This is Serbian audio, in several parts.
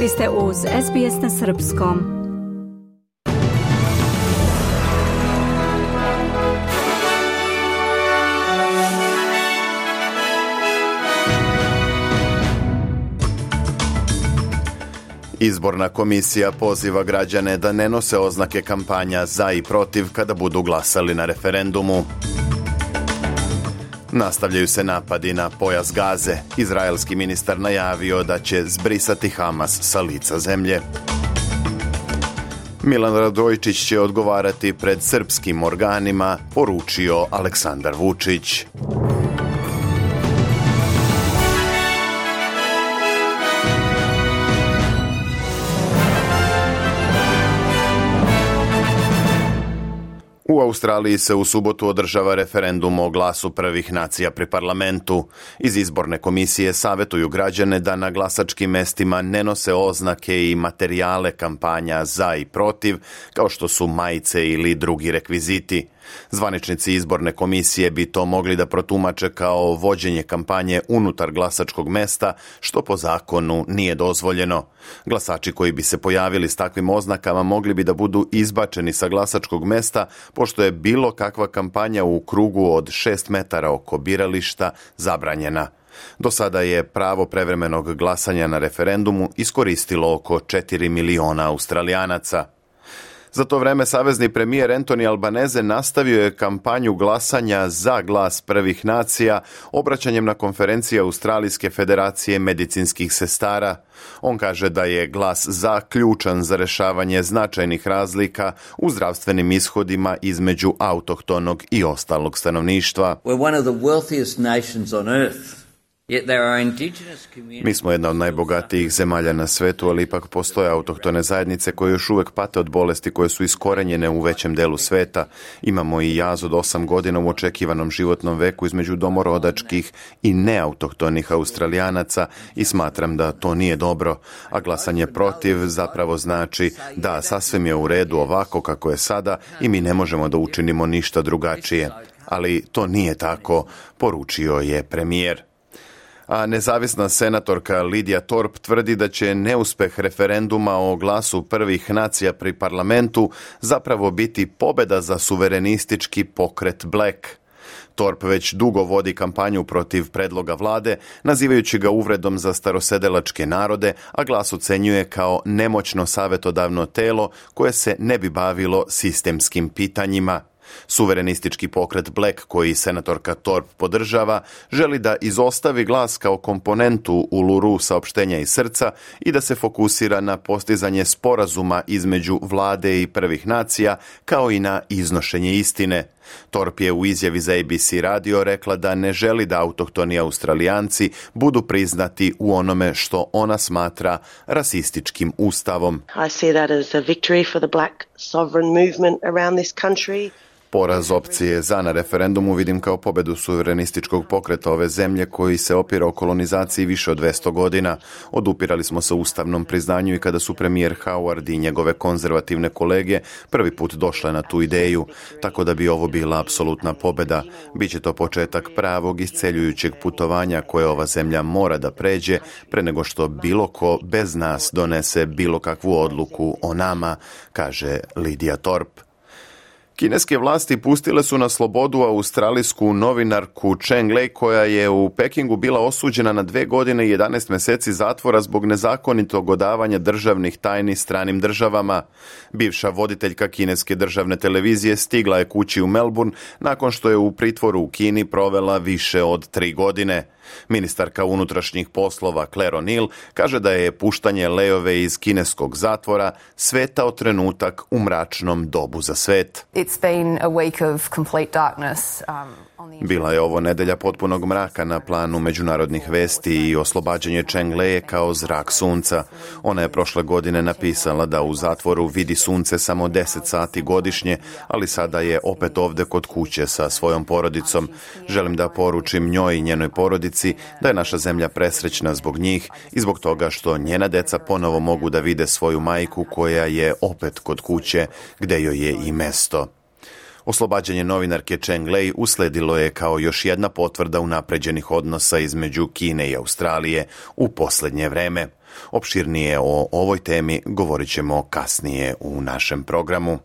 Vi ste uz SBS na Srpskom. Izborna komisija poziva građane da ne nose oznake kampanja za i protiv kada budu glasali na referendumu. Nastavljaju se napadi na pojas Gaze. Izraelski ministar najavio da će zbrisati Hamas sa lica zemlje. Milan Radojčić će odgovarati pred srpskim organima, poručio Aleksandar Vučić. U Australiji se u subotu održava referendum o glasu prvih nacija pri parlamentu. Iz izborne komisije savjetuju građane da na glasačkim mestima ne nose oznake i materijale kampanja za i protiv, kao što su majice ili drugi rekviziti. Zvaničnici izborne komisije bi to mogli da protumače kao vođenje kampanje unutar glasačkog mesta, što po zakonu nije dozvoljeno. Glasači koji bi se pojavili s takvim oznakama mogli bi da budu izbačeni sa glasačkog mesta, pošto je bilo kakva kampanja u krugu od 6 metara oko birališta zabranjena. Do sada je pravo prevremenog glasanja na referendumu iskoristilo oko 4 miliona australijanaca. Za to vreme savezni premijer Antoni Albaneze nastavio je kampanju glasanja za glas prvih nacija obraćanjem na konferenciji Australijske federacije medicinskih sestara. On kaže da je glas za ključan za rešavanje značajnih razlika u zdravstvenim ishodima između autohtonog i ostalog stanovništva. Mi smo jedna od najbogatijih zemalja na svetu, ali ipak postoje autohtone zajednice koje još uvijek pate od bolesti koje su iskorenjene u većem delu sveta. Imamo i jaz od osam godina u očekivanom životnom veku između domorodačkih i neautohtonih australijanaca i smatram da to nije dobro. A glasanje protiv zapravo znači da sasvim je u redu ovako kako je sada i mi ne možemo da učinimo ništa drugačije. Ali to nije tako, poručio je premijer a nezavisna senatorka Lidija Torp tvrdi da će neuspeh referenduma o glasu prvih nacija pri parlamentu zapravo biti pobeda za suverenistički pokret Black. Torp već dugo vodi kampanju protiv predloga vlade, nazivajući ga uvredom za starosedelačke narode, a glas ocenjuje kao nemoćno savjetodavno telo koje se ne bi bavilo sistemskim pitanjima. Suverenistički pokret Black, koji senatorka Torp podržava, želi da izostavi glas kao komponentu u luru saopštenja i srca i da se fokusira na postizanje sporazuma između vlade i prvih nacija, kao i na iznošenje istine. Torp je u izjavi za ABC radio rekla da ne želi da autohtoni australijanci budu priznati u onome što ona smatra rasističkim ustavom. Poraz opcije za na referendumu vidim kao pobedu suverenističkog pokreta ove zemlje koji se opira o kolonizaciji više od 200 godina. Odupirali smo se ustavnom priznanju i kada su premijer Howard i njegove konzervativne kolege prvi put došle na tu ideju, tako da bi ovo bila apsolutna pobeda. Biće to početak pravog isceljujućeg putovanja koje ova zemlja mora da pređe pre nego što bilo ko bez nas donese bilo kakvu odluku o nama, kaže Lidija Torp. Kineske vlasti pustile su na slobodu australijsku novinarku Cheng Lei koja je u Pekingu bila osuđena na dve godine i 11 mjeseci zatvora zbog nezakonitog odavanja državnih tajni stranim državama. Bivša voditeljka kineske državne televizije stigla je kući u Melbourne nakon što je u pritvoru u Kini provela više od tri godine. Ministarka unutrašnjih poslova Claire O'Neill kaže da je puštanje Leove iz kineskog zatvora svetao trenutak u mračnom dobu za svet. It's been a of complete darkness. Um, bila je ovo nedelja potpunog mraka na planu međunarodnih vesti i oslobađanje Čengleje kao zrak sunca. Ona je prošle godine napisala da u zatvoru vidi sunce samo 10 sati godišnje, ali sada je opet ovde kod kuće sa svojom porodicom. Želim da poručim njoj i njenoj porodici da je naša zemlja presrećna zbog njih i zbog toga što njena deca ponovo mogu da vide svoju majku koja je opet kod kuće gde joj je i mesto. Oslobađanje novinarke Cheng Lei usledilo je kao još jedna potvrda unapređenih odnosa između Kine i Australije u posljednje vreme. Opširnije o ovoj temi govorit ćemo kasnije u našem programu.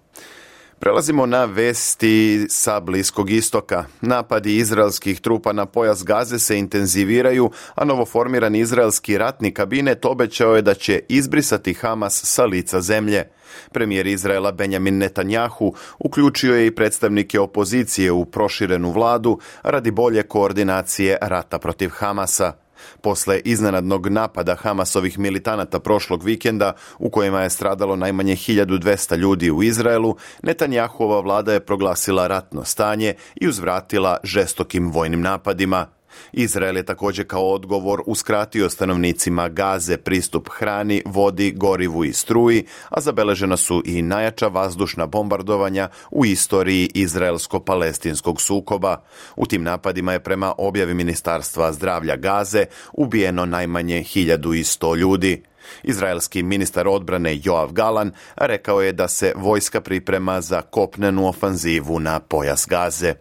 Prelazimo na vesti sa Bliskog istoka. Napadi izraelskih trupa na pojas Gaze se intenziviraju, a novoformirani izraelski ratni kabinet obećao je da će izbrisati Hamas sa lica zemlje. Premijer Izraela Benjamin Netanjahu uključio je i predstavnike opozicije u proširenu vladu radi bolje koordinacije rata protiv Hamasa posle iznenadnog napada Hamasovih militanata prošlog vikenda u kojima je stradalo najmanje 1200 ljudi u Izraelu, Netanjahova vlada je proglasila ratno stanje i uzvratila žestokim vojnim napadima. Izrael je također kao odgovor uskratio stanovnicima Gaze pristup hrani, vodi, gorivu i struji, a zabeležena su i najjača vazdušna bombardovanja u istoriji izraelsko-palestinskog sukoba. U tim napadima je prema objavi Ministarstva zdravlja Gaze ubijeno najmanje 1100 ljudi. Izraelski ministar odbrane Joav Galan rekao je da se vojska priprema za kopnenu ofanzivu na pojas Gaze.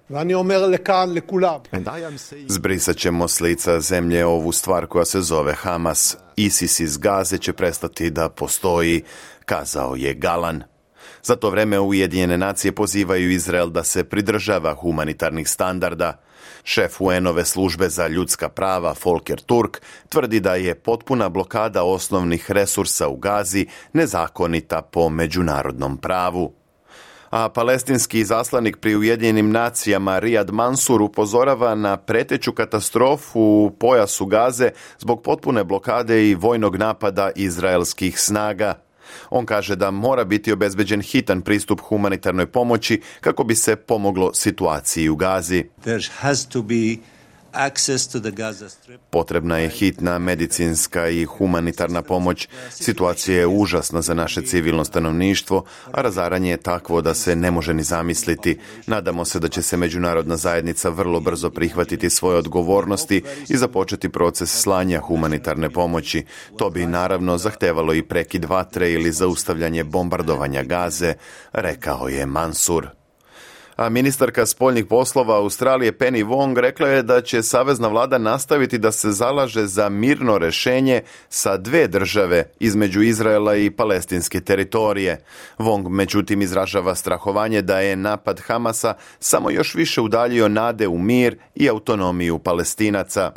Zbrisat ćemo s lica zemlje ovu stvar koja se zove Hamas. ISIS iz Gaze će prestati da postoji, kazao je Galan. Za to vreme Ujedinjene nacije pozivaju Izrael da se pridržava humanitarnih standarda. Šef UN-ove službe za ljudska prava Volker Turk tvrdi da je potpuna blokada osnovnih resursa u Gazi nezakonita po međunarodnom pravu a palestinski zaslanik pri Ujedinjenim nacijama Riyad Mansur upozorava na preteću katastrofu u pojasu Gaze zbog potpune blokade i vojnog napada izraelskih snaga. On kaže da mora biti obezbeđen hitan pristup humanitarnoj pomoći kako bi se pomoglo situaciji u Gazi. There has to be Potrebna je hitna medicinska i humanitarna pomoć. Situacija je užasna za naše civilno stanovništvo, a razaranje je takvo da se ne može ni zamisliti. Nadamo se da će se međunarodna zajednica vrlo brzo prihvatiti svoje odgovornosti i započeti proces slanja humanitarne pomoći. To bi naravno zahtevalo i prekid vatre ili zaustavljanje bombardovanja gaze, rekao je Mansur a ministarka spoljnih poslova Australije Penny Wong rekla je da će savezna vlada nastaviti da se zalaže za mirno rešenje sa dve države između Izraela i palestinske teritorije. Wong međutim izražava strahovanje da je napad Hamasa samo još više udaljio nade u mir i autonomiju palestinaca.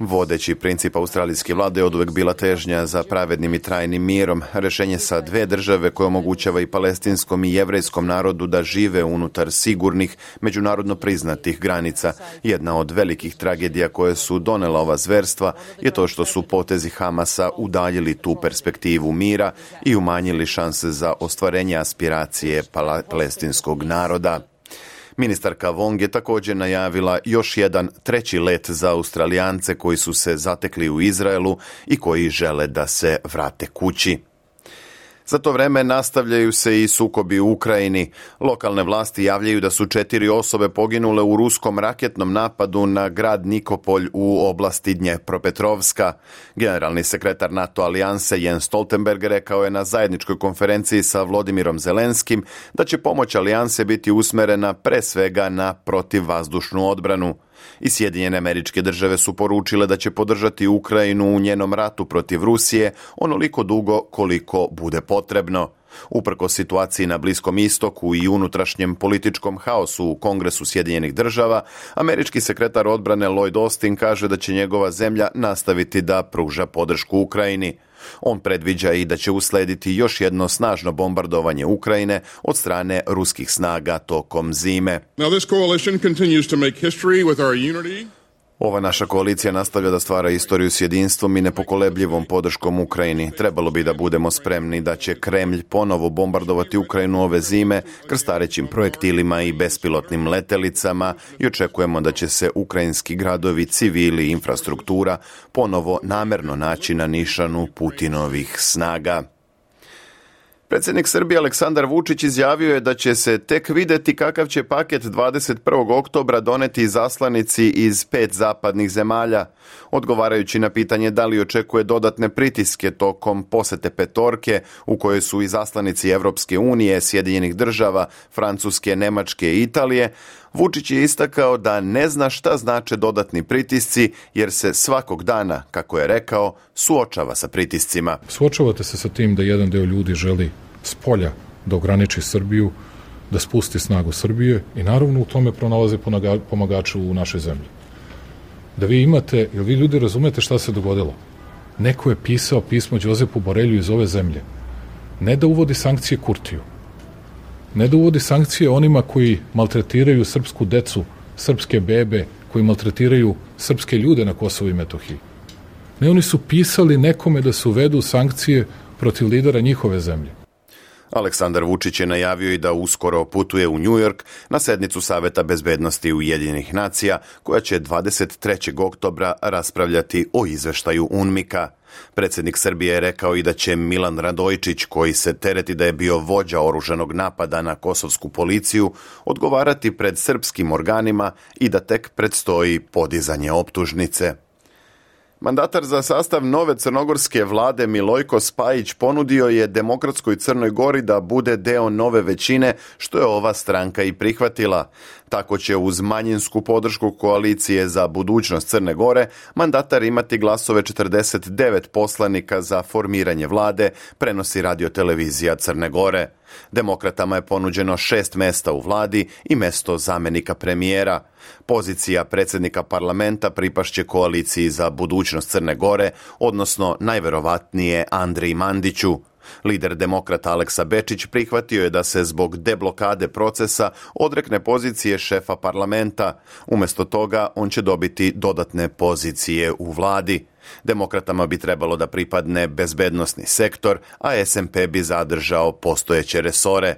Vodeći princip australijske vlade je od uvek bila težnja za pravednim i trajnim mirom, rešenje sa dve države koje omogućava i palestinskom i jevrejskom narodu da žive unutar sigurnih, međunarodno priznatih granica. Jedna od velikih tragedija koje su donela ova zverstva je to što su potezi Hamasa udaljili tu perspektivu mira i umanjili šanse za ostvarenje aspiracije palestinskog naroda. Ministarka Wong je također najavila još jedan treći let za Australijance koji su se zatekli u Izraelu i koji žele da se vrate kući. Za to vreme nastavljaju se i sukobi u Ukrajini. Lokalne vlasti javljaju da su četiri osobe poginule u ruskom raketnom napadu na grad Nikopolj u oblasti Dnjepropetrovska. Generalni sekretar NATO alijanse Jens Stoltenberg rekao je na zajedničkoj konferenciji sa Vladimirom Zelenskim da će pomoć alijanse biti usmerena pre svega na protivvazdušnu odbranu. I Sjedinjene američke države su poručile da će podržati Ukrajinu u njenom ratu protiv Rusije onoliko dugo koliko bude potrebno. Uprko situaciji na Bliskom istoku i unutrašnjem političkom haosu u Kongresu Sjedinjenih država, američki sekretar odbrane Lloyd Austin kaže da će njegova zemlja nastaviti da pruža podršku Ukrajini. On predviđa i da će uslediti još jedno snažno bombardovanje Ukrajine od strane ruskih snaga tokom zime. Ova naša koalicija nastavlja da stvara istoriju s jedinstvom i nepokolebljivom podrškom Ukrajini. Trebalo bi da budemo spremni da će Kremlj ponovo bombardovati Ukrajinu ove zime krstarećim projektilima i bespilotnim letelicama i očekujemo da će se ukrajinski gradovi, civili i infrastruktura ponovo namerno naći na nišanu Putinovih snaga. Predsjednik Srbije Aleksandar Vučić izjavio je da će se tek vidjeti kakav će paket 21. oktobra doneti zaslanici iz pet zapadnih zemalja, odgovarajući na pitanje da li očekuje dodatne pritiske tokom posete petorke u kojoj su i zaslanici Evropske unije, Sjedinjenih država, Francuske, Nemačke i Italije, Vučić je istakao da ne zna šta znače dodatni pritisci jer se svakog dana, kako je rekao, suočava sa pritiscima. Suočavate se sa tim da jedan deo ljudi želi s polja da ograniči Srbiju, da spusti snagu Srbije i naravno u tome pronalaze pomagaču u našoj zemlji. Da vi imate, jel vi ljudi razumete šta se dogodilo? Neko je pisao pismo Đozepu Borelju iz ove zemlje. Ne da uvodi sankcije Kurtiju, ne dovodi sankcije onima koji maltretiraju srpsku decu, srpske bebe, koji maltretiraju srpske ljude na Kosovo i Metohiji. Ne, oni su pisali nekome da se uvedu sankcije protiv lidera njihove zemlje. Aleksandar Vučić je najavio i da uskoro putuje u New York na sednicu Saveta bezbednosti Ujedinjenih nacija koja će 23. oktobra raspravljati o izveštaju UNMIKA. Predsjednik Srbije je rekao i da će Milan Radojičić, koji se tereti da je bio vođa oruženog napada na kosovsku policiju, odgovarati pred srpskim organima i da tek predstoji podizanje optužnice. Mandatar za sastav nove crnogorske vlade Milojko Spajić ponudio je Demokratskoj Crnoj Gori da bude deo nove većine, što je ova stranka i prihvatila. Tako će uz manjinsku podršku koalicije za budućnost Crne Gore mandatar imati glasove 49 poslanika za formiranje vlade, prenosi radiotelevizija Crne Gore. Demokratama je ponuđeno šest mesta u vladi i mesto zamjenika premijera. Pozicija predsjednika parlamenta pripašće koaliciji za budućnost Crne Gore, odnosno najverovatnije Andriji Mandiću. Lider demokrata Aleksa Bečić prihvatio je da se zbog deblokade procesa odrekne pozicije šefa parlamenta. Umjesto toga on će dobiti dodatne pozicije u vladi. Demokratama bi trebalo da pripadne bezbednostni sektor, a SMP bi zadržao postojeće resore.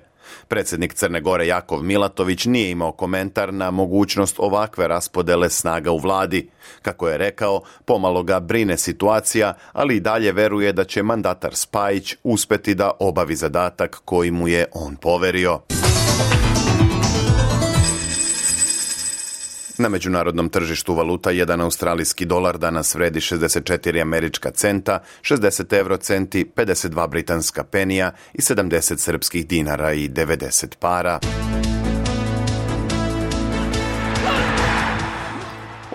Predsjednik Crne Gore Jakov Milatović nije imao komentar na mogućnost ovakve raspodele snaga u vladi. Kako je rekao, pomalo ga brine situacija, ali i dalje veruje da će mandatar Spajić uspeti da obavi zadatak koji mu je on poverio. Na međunarodnom tržištu valuta jedan australijski dolar danas vredi 64 američka centa, 60 euro centi, 52 britanska penija i 70 srpskih dinara i 90 para.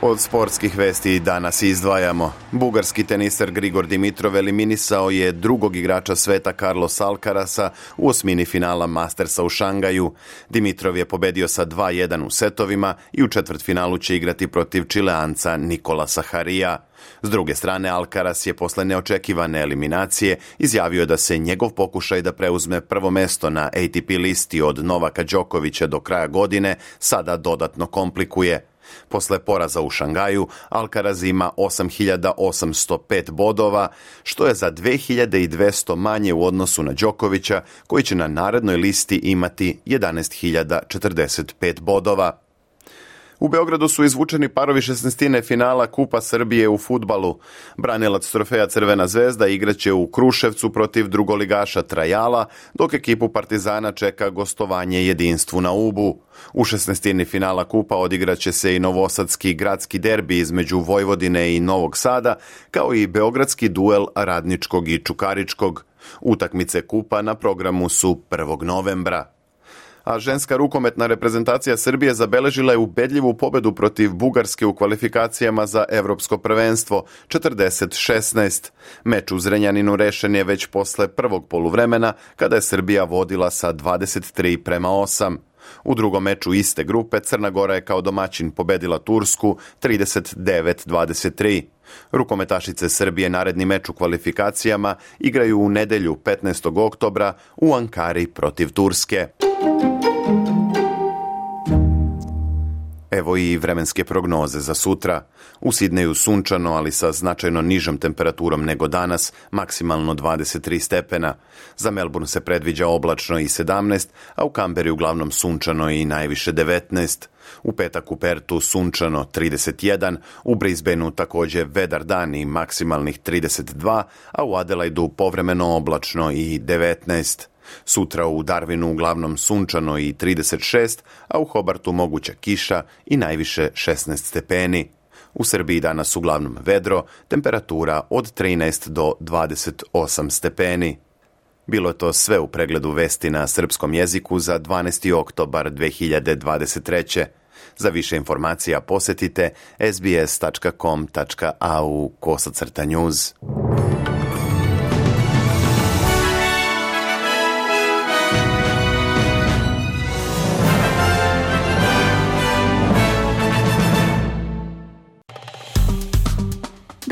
Od sportskih vesti danas izdvajamo. Bugarski teniser Grigor Dimitrov eliminisao je drugog igrača sveta Carlos Alcarasa u osmini finala Mastersa u Šangaju. Dimitrov je pobedio sa 2-1 u setovima i u četvrtfinalu će igrati protiv Čileanca Nikola Saharija. S druge strane, Alkaras je posle neočekivane eliminacije izjavio da se njegov pokušaj da preuzme prvo mesto na ATP listi od Novaka Đokovića do kraja godine sada dodatno komplikuje. Posle poraza u Šangaju, Alcaraz ima 8805 bodova, što je za 2200 manje u odnosu na Đokovića, koji će na narednoj listi imati 11045 bodova. U Beogradu su izvučeni parovi šestnestine finala Kupa Srbije u futbalu. Branilac trofeja Crvena zvezda igraće u Kruševcu protiv drugoligaša Trajala, dok ekipu Partizana čeka gostovanje jedinstvu na Ubu. U šestnestini finala Kupa odigraće se i novosadski gradski derbi između Vojvodine i Novog Sada, kao i beogradski duel Radničkog i Čukaričkog. Utakmice Kupa na programu su 1. novembra a ženska rukometna reprezentacija Srbije zabeležila je ubedljivu pobedu protiv Bugarske u kvalifikacijama za Evropsko prvenstvo 40-16. Meč u Zrenjaninu rešen je već posle prvog poluvremena kada je Srbija vodila sa 23 prema 8. U drugom meču iste grupe Crna Gora je kao domaćin pobedila Tursku 39-23. Rukometašice Srbije naredni meč u kvalifikacijama igraju u nedelju 15. oktobra u Ankari protiv Turske. Evo i vremenske prognoze za sutra. U Sidneju sunčano, ali sa značajno nižom temperaturom nego danas, maksimalno 23 stepena. Za Melbourne se predviđa oblačno i 17, a u Kamberi uglavnom sunčano i najviše 19. U petak u Pertu sunčano 31, u Brisbaneu također vedar dan i maksimalnih 32, a u Adelaidu povremeno oblačno i 19. Sutra u Darvinu uglavnom sunčano i 36, a u Hobartu moguća kiša i najviše 16 stepeni. U Srbiji danas uglavnom vedro, temperatura od 13 do 28 stepeni. Bilo je to sve u pregledu vesti na srpskom jeziku za 12. oktobar 2023. Za više informacija posjetite sbs.com.au kosacrta news.